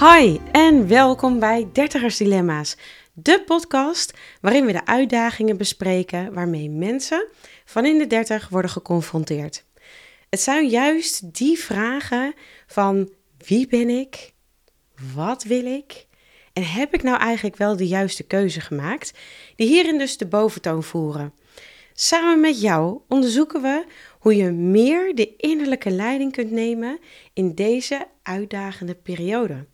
Hi en welkom bij Dertigers Dilemma's, de podcast waarin we de uitdagingen bespreken waarmee mensen van in de dertig worden geconfronteerd. Het zijn juist die vragen van wie ben ik, wat wil ik en heb ik nou eigenlijk wel de juiste keuze gemaakt, die hierin dus de boventoon voeren. Samen met jou onderzoeken we hoe je meer de innerlijke leiding kunt nemen in deze uitdagende periode.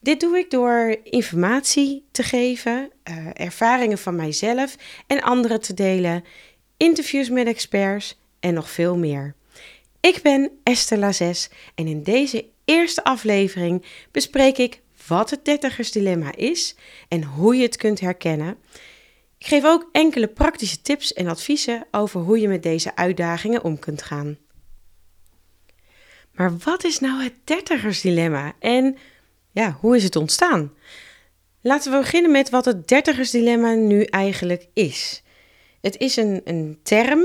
Dit doe ik door informatie te geven, uh, ervaringen van mijzelf en anderen te delen, interviews met experts en nog veel meer. Ik ben Esther Lazes en in deze eerste aflevering bespreek ik wat het dertigersdilemma is en hoe je het kunt herkennen. Ik geef ook enkele praktische tips en adviezen over hoe je met deze uitdagingen om kunt gaan. Maar wat is nou het dertigersdilemma en ja, hoe is het ontstaan? Laten we beginnen met wat het dertigersdilemma nu eigenlijk is. Het is een, een term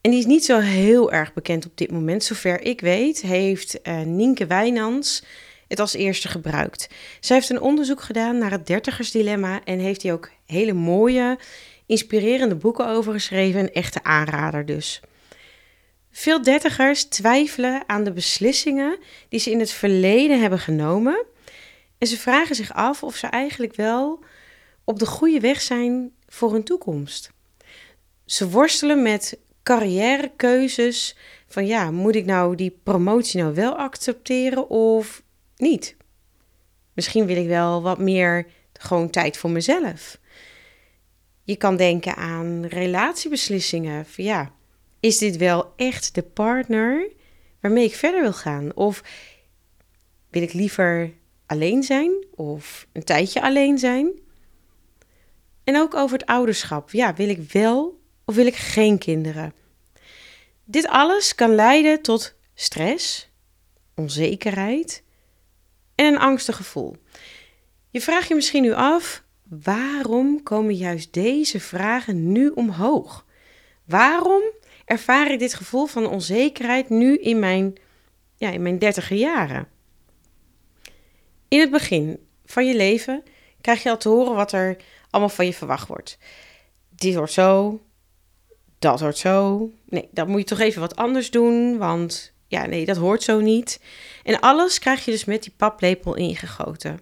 en die is niet zo heel erg bekend op dit moment. Zover ik weet heeft uh, Nienke Wijnands het als eerste gebruikt. Zij heeft een onderzoek gedaan naar het dertigersdilemma en heeft hier ook hele mooie, inspirerende boeken over geschreven. Een echte aanrader dus. Veel dertigers twijfelen aan de beslissingen die ze in het verleden hebben genomen. En ze vragen zich af of ze eigenlijk wel op de goede weg zijn voor hun toekomst. Ze worstelen met carrièrekeuzes van ja, moet ik nou die promotie nou wel accepteren of niet? Misschien wil ik wel wat meer gewoon tijd voor mezelf. Je kan denken aan relatiebeslissingen. Van ja, is dit wel echt de partner waarmee ik verder wil gaan? Of wil ik liever alleen zijn of een tijdje alleen zijn? En ook over het ouderschap. Ja, wil ik wel of wil ik geen kinderen? Dit alles kan leiden tot stress, onzekerheid en een angstig gevoel. Je vraagt je misschien nu af: waarom komen juist deze vragen nu omhoog? Waarom ervaar ik dit gevoel van onzekerheid nu in mijn, ja, in mijn dertiger jaren? In het begin van je leven krijg je al te horen wat er allemaal van je verwacht wordt. Dit wordt zo, dat hoort zo. Nee, dat moet je toch even wat anders doen, want ja, nee, dat hoort zo niet. En alles krijg je dus met die paplepel ingegoten.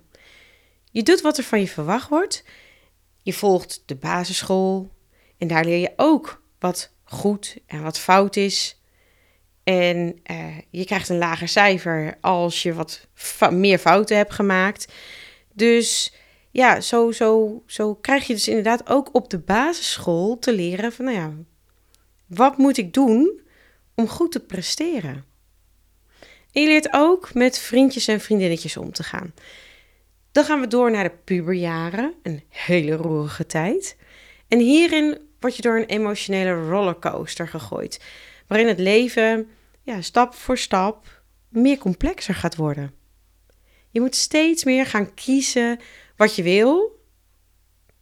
Je doet wat er van je verwacht wordt. Je volgt de basisschool en daar leer je ook wat goed en wat fout is. En uh, je krijgt een lager cijfer als je wat meer fouten hebt gemaakt. Dus ja, zo, zo, zo krijg je dus inderdaad ook op de basisschool te leren van, nou ja, wat moet ik doen om goed te presteren? En je leert ook met vriendjes en vriendinnetjes om te gaan. Dan gaan we door naar de puberjaren, een hele roerige tijd. En hierin word je door een emotionele rollercoaster gegooid, waarin het leven ja, stap voor stap meer complexer gaat worden. Je moet steeds meer gaan kiezen wat je wil,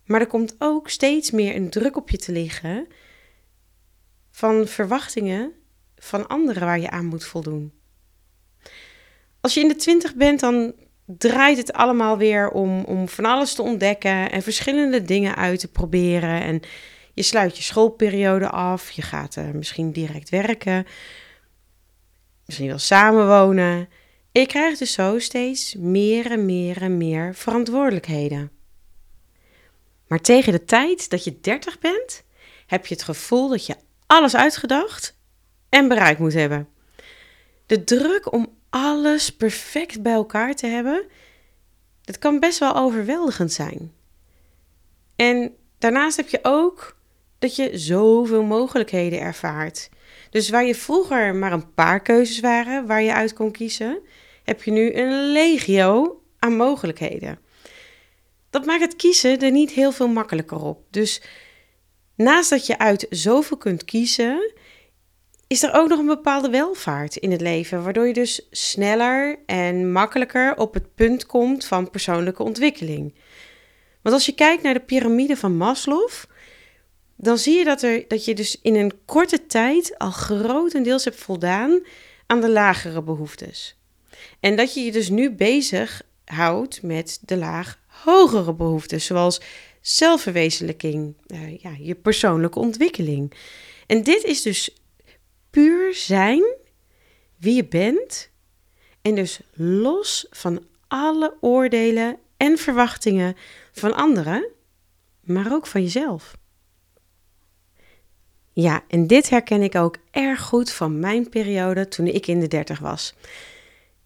maar er komt ook steeds meer een druk op je te liggen van verwachtingen van anderen waar je aan moet voldoen. Als je in de twintig bent, dan draait het allemaal weer om, om van alles te ontdekken en verschillende dingen uit te proberen. En je sluit je schoolperiode af, je gaat uh, misschien direct werken, misschien wel samenwonen. Je krijgt dus zo steeds meer en meer en meer verantwoordelijkheden. Maar tegen de tijd dat je 30 bent, heb je het gevoel dat je alles uitgedacht en bereikt moet hebben. De druk om alles perfect bij elkaar te hebben, dat kan best wel overweldigend zijn. En daarnaast heb je ook dat je zoveel mogelijkheden ervaart. Dus waar je vroeger maar een paar keuzes waren waar je uit kon kiezen, heb je nu een legio aan mogelijkheden. Dat maakt het kiezen er niet heel veel makkelijker op. Dus naast dat je uit zoveel kunt kiezen, is er ook nog een bepaalde welvaart in het leven, waardoor je dus sneller en makkelijker op het punt komt van persoonlijke ontwikkeling. Want als je kijkt naar de piramide van Maslow, dan zie je dat, er, dat je dus in een korte tijd al grotendeels hebt voldaan aan de lagere behoeftes. En dat je je dus nu bezig houdt met de laag hogere behoeften, zoals zelfverwezenlijking, uh, ja, je persoonlijke ontwikkeling. En dit is dus puur zijn wie je bent en dus los van alle oordelen en verwachtingen van anderen, maar ook van jezelf. Ja, en dit herken ik ook erg goed van mijn periode toen ik in de dertig was.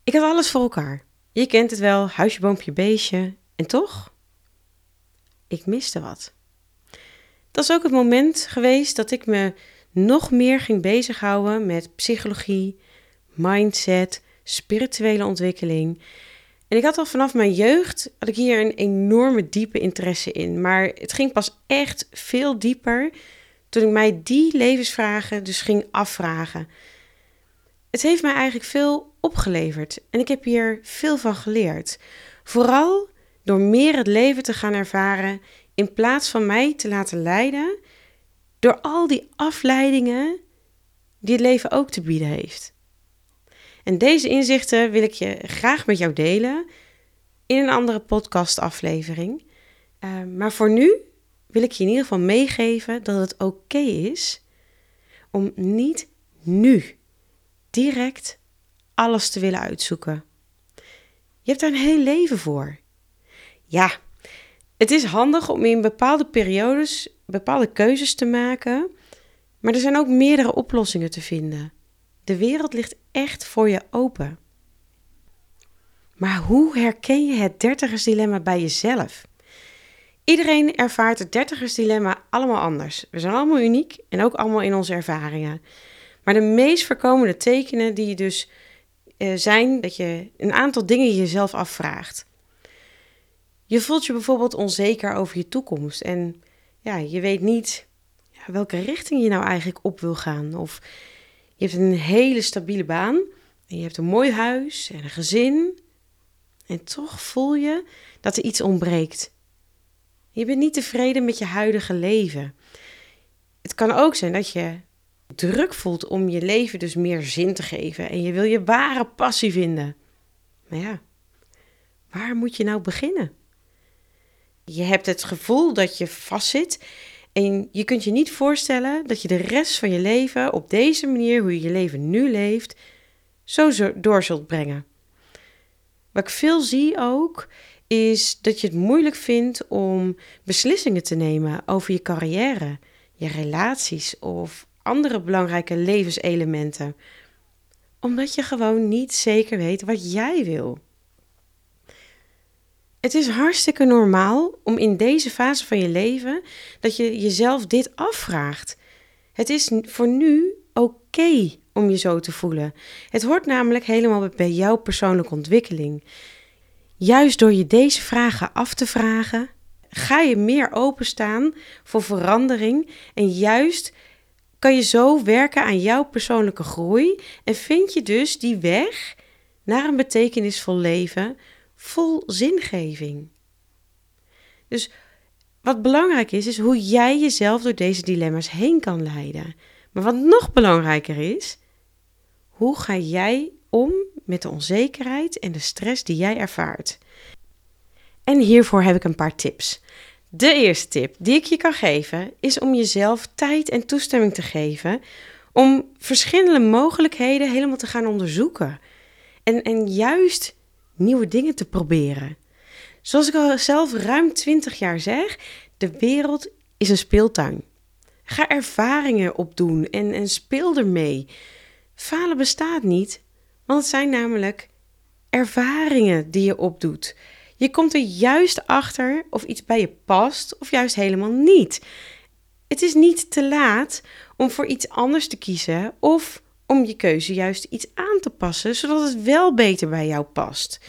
Ik had alles voor elkaar. Je kent het wel, huisje, boompje, beestje. En toch? Ik miste wat. Dat is ook het moment geweest dat ik me nog meer ging bezighouden met psychologie, mindset, spirituele ontwikkeling. En ik had al vanaf mijn jeugd, had ik hier een enorme diepe interesse in. Maar het ging pas echt veel dieper toen ik mij die levensvragen dus ging afvragen. Het heeft mij eigenlijk veel opgeleverd en ik heb hier veel van geleerd. Vooral door meer het leven te gaan ervaren in plaats van mij te laten leiden door al die afleidingen die het leven ook te bieden heeft. En deze inzichten wil ik je graag met jou delen in een andere podcastaflevering. Uh, maar voor nu wil ik je in ieder geval meegeven dat het oké is om niet nu direct alles te willen uitzoeken. Je hebt daar een heel leven voor. Ja, het is handig om in bepaalde periodes bepaalde keuzes te maken, maar er zijn ook meerdere oplossingen te vinden. De wereld ligt echt voor je open. Maar hoe herken je het dertigersdilemma bij jezelf? Iedereen ervaart het dertigersdilemma allemaal anders. We zijn allemaal uniek en ook allemaal in onze ervaringen. Maar de meest voorkomende tekenen die dus uh, zijn dat je een aantal dingen jezelf afvraagt. Je voelt je bijvoorbeeld onzeker over je toekomst en ja, je weet niet welke richting je nou eigenlijk op wil gaan. Of je hebt een hele stabiele baan en je hebt een mooi huis en een gezin. En toch voel je dat er iets ontbreekt. Je bent niet tevreden met je huidige leven. Het kan ook zijn dat je druk voelt om je leven dus meer zin te geven en je wil je ware passie vinden. Maar ja, waar moet je nou beginnen? Je hebt het gevoel dat je vastzit en je kunt je niet voorstellen dat je de rest van je leven op deze manier, hoe je je leven nu leeft, zo door zult brengen. Wat ik veel zie ook, is dat je het moeilijk vindt om beslissingen te nemen over je carrière, je relaties of andere belangrijke levenselementen. Omdat je gewoon niet zeker weet wat jij wil. Het is hartstikke normaal om in deze fase van je leven dat je jezelf dit afvraagt. Het is voor nu oké om je zo te voelen. Het hoort namelijk helemaal bij jouw persoonlijke ontwikkeling. Juist door je deze vragen af te vragen, ga je meer openstaan voor verandering en juist kan je zo werken aan jouw persoonlijke groei en vind je dus die weg naar een betekenisvol leven vol zingeving. Dus wat belangrijk is, is hoe jij jezelf door deze dilemma's heen kan leiden. Maar wat nog belangrijker is, hoe ga jij om met de onzekerheid en de stress die jij ervaart? En hiervoor heb ik een paar tips. De eerste tip die ik je kan geven is om jezelf tijd en toestemming te geven om verschillende mogelijkheden helemaal te gaan onderzoeken. En, en juist nieuwe dingen te proberen. Zoals ik al zelf ruim 20 jaar zeg, de wereld is een speeltuin. Ga ervaringen opdoen en, en speel ermee. Falen bestaat niet, want het zijn namelijk ervaringen die je opdoet. Je komt er juist achter of iets bij je past of juist helemaal niet. Het is niet te laat om voor iets anders te kiezen of om je keuze juist iets aan te passen, zodat het wel beter bij jou past.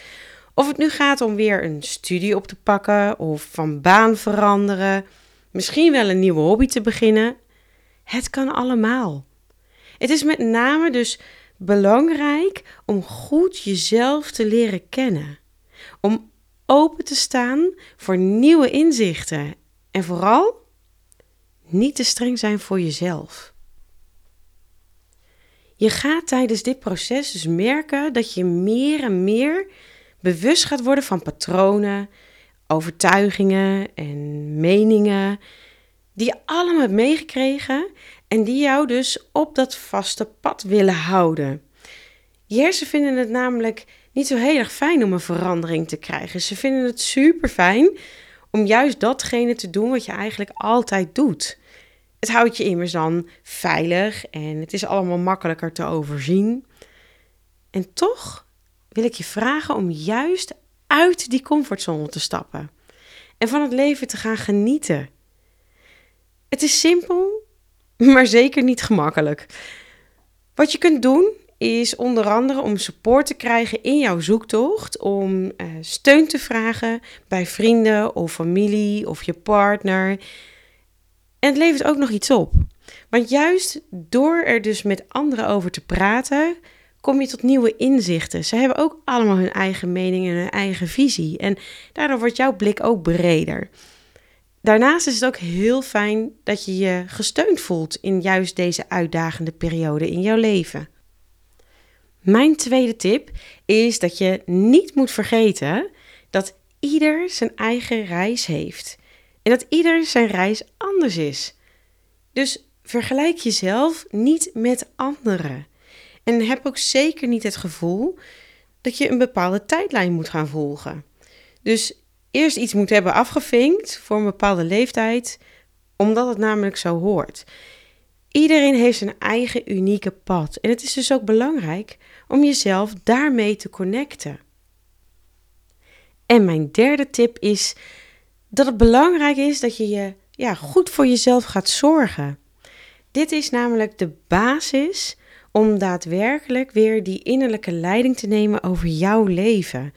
Of het nu gaat om weer een studie op te pakken of van baan veranderen, misschien wel een nieuwe hobby te beginnen. Het kan allemaal. Het is met name dus belangrijk om goed jezelf te leren kennen. Om open te staan voor nieuwe inzichten en vooral niet te streng zijn voor jezelf. Je gaat tijdens dit proces dus merken dat je meer en meer bewust gaat worden van patronen, overtuigingen en meningen die je allemaal hebt meegekregen en die jou dus op dat vaste pad willen houden. Je hersenen vinden het namelijk niet zo heel erg fijn om een verandering te krijgen. Ze vinden het super fijn om juist datgene te doen wat je eigenlijk altijd doet. Het houdt je immers dan veilig en het is allemaal makkelijker te overzien. En toch wil ik je vragen om juist uit die comfortzone te stappen en van het leven te gaan genieten. Het is simpel, maar zeker niet gemakkelijk. Wat je kunt doen is onder andere om support te krijgen in jouw zoektocht, om uh, steun te vragen bij vrienden of familie of je partner. En het levert ook nog iets op. Want juist door er dus met anderen over te praten, kom je tot nieuwe inzichten. Ze hebben ook allemaal hun eigen mening en hun eigen visie. En daardoor wordt jouw blik ook breder. Daarnaast is het ook heel fijn dat je je gesteund voelt in juist deze uitdagende periode in jouw leven. Mijn tweede tip is dat je niet moet vergeten dat ieder zijn eigen reis heeft. En dat ieder zijn reis anders is. Dus vergelijk jezelf niet met anderen. En heb ook zeker niet het gevoel dat je een bepaalde tijdlijn moet gaan volgen. Dus eerst iets moet hebben afgevinkt voor een bepaalde leeftijd, omdat het namelijk zo hoort. Iedereen heeft zijn eigen unieke pad. En het is dus ook belangrijk om jezelf daarmee te connecten. En mijn derde tip is dat het belangrijk is dat je je ja, goed voor jezelf gaat zorgen. Dit is namelijk de basis om daadwerkelijk weer die innerlijke leiding te nemen over jouw leven.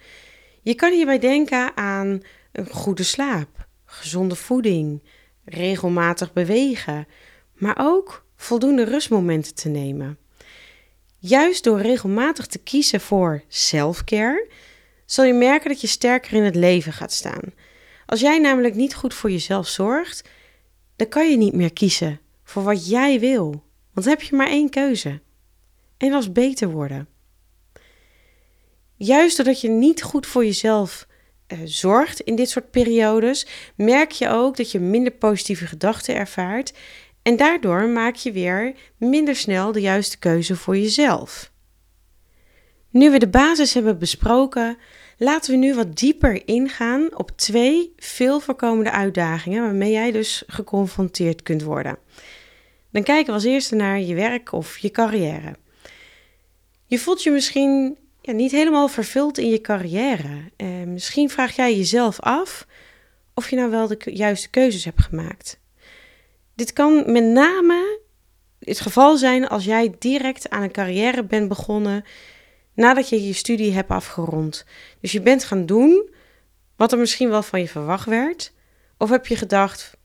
Je kan hierbij denken aan een goede slaap, gezonde voeding, regelmatig bewegen, maar ook voldoende rustmomenten te nemen. Juist door regelmatig te kiezen voor self-care, zal je merken dat je sterker in het leven gaat staan. Als jij namelijk niet goed voor jezelf zorgt, dan kan je niet meer kiezen voor wat jij wil. Want dan heb je maar één keuze. En dat is beter worden. Juist doordat je niet goed voor jezelf uh, zorgt in dit soort periodes, merk je ook dat je minder positieve gedachten ervaart en daardoor maak je weer minder snel de juiste keuze voor jezelf. Nu we de basis hebben besproken, laten we nu wat dieper ingaan op twee veel voorkomende uitdagingen waarmee jij dus geconfronteerd kunt worden. Dan kijken we als eerste naar je werk of je carrière. Je voelt je misschien ja, niet helemaal vervuld in je carrière. Eh, misschien vraag jij jezelf af of je nou wel de juiste keuzes hebt gemaakt. Dit kan met name het geval zijn als jij direct aan een carrière bent begonnen nadat je je studie hebt afgerond. Dus je bent gaan doen wat er misschien wel van je verwacht werd. Of heb je gedacht,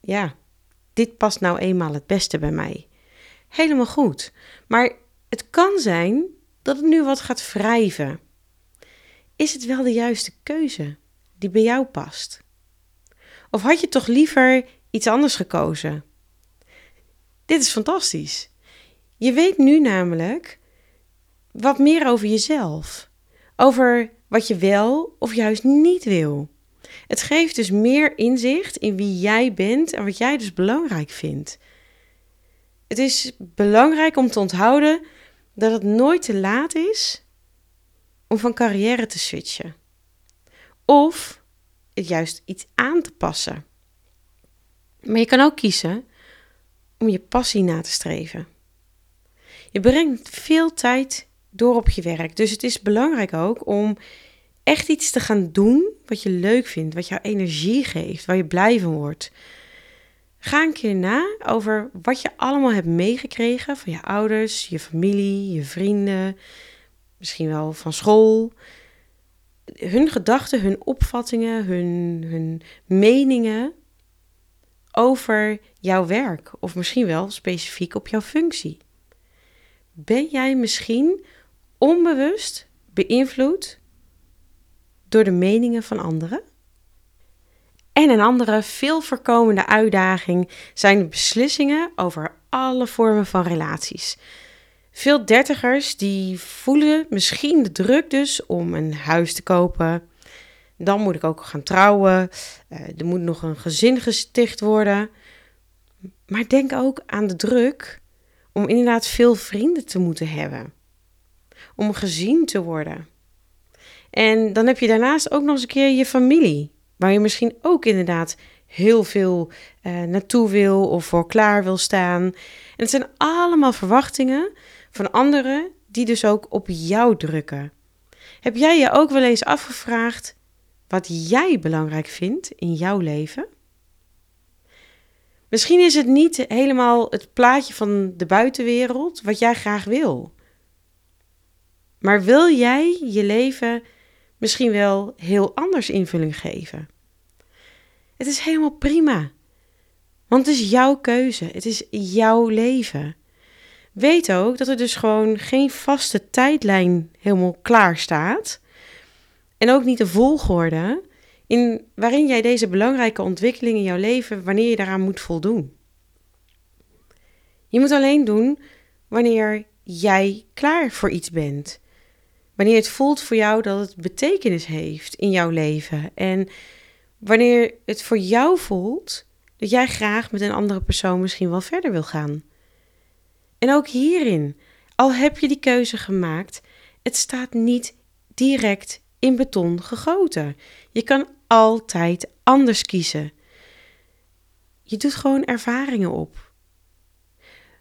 ja, dit past nou eenmaal het beste bij mij. Helemaal goed. Maar het kan zijn dat het nu wat gaat wrijven. Is het wel de juiste keuze die bij jou past? Of had je toch liever iets anders gekozen? Dit is fantastisch. Je weet nu namelijk wat meer over jezelf. Over wat je wel of juist niet wil. Het geeft dus meer inzicht in wie jij bent en wat jij dus belangrijk vindt. Het is belangrijk om te onthouden dat het nooit te laat is om van carrière te switchen. Of het juist iets aan te passen. Maar je kan ook kiezen om je passie na te streven. Je brengt veel tijd door op je werk, dus het is belangrijk ook om echt iets te gaan doen wat je leuk vindt, wat jou energie geeft, waar je blij van wordt. Ga een keer na over wat je allemaal hebt meegekregen van je ouders, je familie, je vrienden, misschien wel van school. Hun gedachten, hun opvattingen, hun, hun meningen over jouw werk of misschien wel specifiek op jouw functie. Ben jij misschien onbewust beïnvloed door de meningen van anderen? En een andere veel voorkomende uitdaging zijn beslissingen over alle vormen van relaties. Veel dertigers die voelen misschien de druk dus om een huis te kopen. Dan moet ik ook gaan trouwen. Uh, er moet nog een gezin gesticht worden. Maar denk ook aan de druk om inderdaad veel vrienden te moeten hebben. Om gezien te worden. En dan heb je daarnaast ook nog eens een keer je familie. Waar je misschien ook inderdaad heel veel uh, naartoe wil of voor klaar wil staan. En het zijn allemaal verwachtingen van anderen die dus ook op jou drukken. Heb jij je ook wel eens afgevraagd wat jij belangrijk vindt in jouw leven? Misschien is het niet helemaal het plaatje van de buitenwereld wat jij graag wil. Maar wil jij je leven misschien wel heel anders invulling geven? Het is helemaal prima. Want het is jouw keuze. Het is jouw leven. Weet ook dat er dus gewoon geen vaste tijdlijn helemaal klaar staat. En ook niet de volgorde in waarin jij deze belangrijke ontwikkeling in jouw leven, wanneer je daaraan moet voldoen. Je moet alleen doen wanneer jij klaar voor iets bent. Wanneer het voelt voor jou dat het betekenis heeft in jouw leven. En wanneer het voor jou voelt dat jij graag met een andere persoon misschien wel verder wil gaan. En ook hierin, al heb je die keuze gemaakt, het staat niet direct in beton gegoten. Je kan altijd anders kiezen. Je doet gewoon ervaringen op.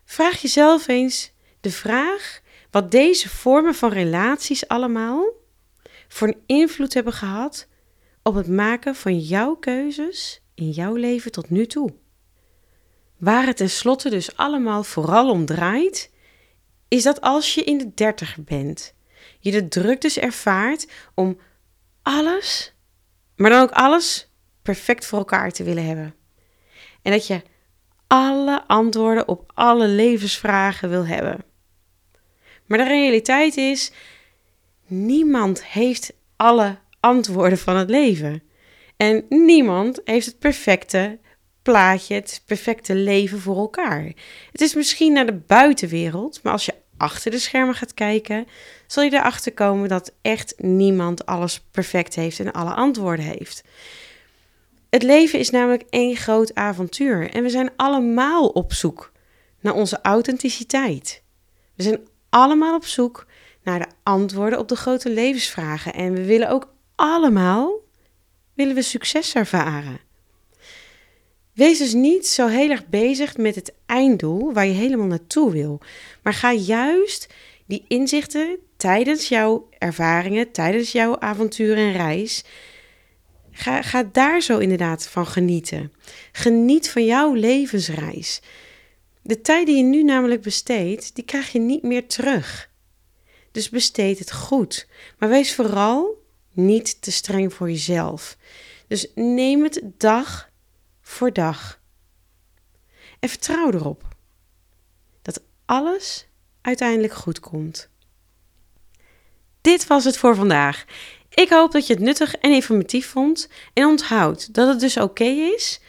Vraag jezelf eens de vraag wat deze vormen van relaties allemaal voor een invloed hebben gehad op het maken van jouw keuzes in jouw leven tot nu toe. Waar het tenslotte dus allemaal vooral om draait, is dat als je in de dertig bent, je de druk dus ervaart om alles, maar dan ook alles perfect voor elkaar te willen hebben. En dat je alle antwoorden op alle levensvragen wil hebben. Maar de realiteit is, niemand heeft alle antwoorden van het leven. En niemand heeft het perfecte plaatje, het perfecte leven voor elkaar. Het is misschien naar de buitenwereld, maar als je achter de schermen gaat kijken, zal je erachter komen dat echt niemand alles perfect heeft en alle antwoorden heeft. Het leven is namelijk één groot avontuur en we zijn allemaal op zoek naar onze authenticiteit. We zijn allemaal op zoek naar de antwoorden op de grote levensvragen en we willen ook allemaal willen we succes ervaren. Wees dus niet zo heel erg bezig met het einddoel waar je helemaal naartoe wil, maar ga juist die inzichten tijdens jouw ervaringen, tijdens jouw avontuur en reis, ga, ga daar zo inderdaad van genieten. Geniet van jouw levensreis. De tijd die je nu namelijk besteedt, die krijg je niet meer terug. Dus besteed het goed. Maar wees vooral niet te streng voor jezelf. Dus neem het dag voor dag. En vertrouw erop dat alles uiteindelijk goed komt. Dit was het voor vandaag. Ik hoop dat je het nuttig en informatief vond. En onthoud dat het dus oké is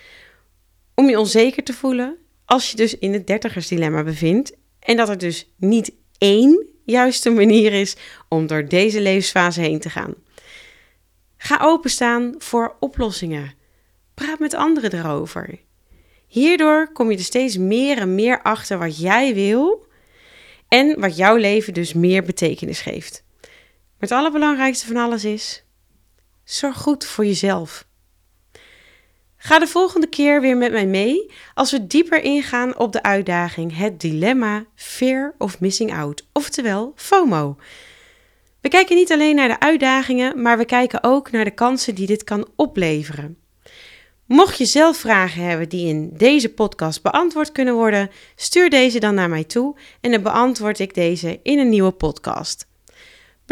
om je onzeker te voelen als je dus in het dertigersdilemma bevindt. En dat er dus niet één juiste manier is om door deze levensfase heen te gaan. Ga openstaan voor oplossingen. Praat met anderen erover. Hierdoor kom je er steeds meer en meer achter wat jij wil en wat jouw leven dus meer betekenis geeft. Maar het allerbelangrijkste van alles is: zorg goed voor jezelf. Ga de volgende keer weer met mij mee als we dieper ingaan op de uitdaging, het dilemma Fear of Missing Out, oftewel FOMO. We kijken niet alleen naar de uitdagingen, maar we kijken ook naar de kansen die dit kan opleveren. Mocht je zelf vragen hebben die in deze podcast beantwoord kunnen worden, stuur deze dan naar mij toe en dan beantwoord ik deze in een nieuwe podcast.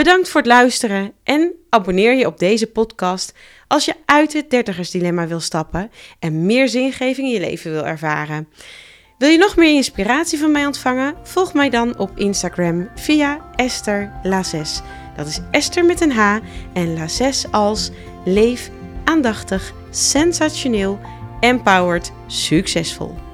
Bedankt voor het luisteren en abonneer je op deze podcast als je uit het dertigersdilemma wil stappen en meer zingeving in je leven wil ervaren. Wil je nog meer inspiratie van mij ontvangen? Volg mij dan op Instagram via Esther Lazes. Dat is Esther met een H en Lazes als leef aandachtig sensationeel, empowered, succesvol.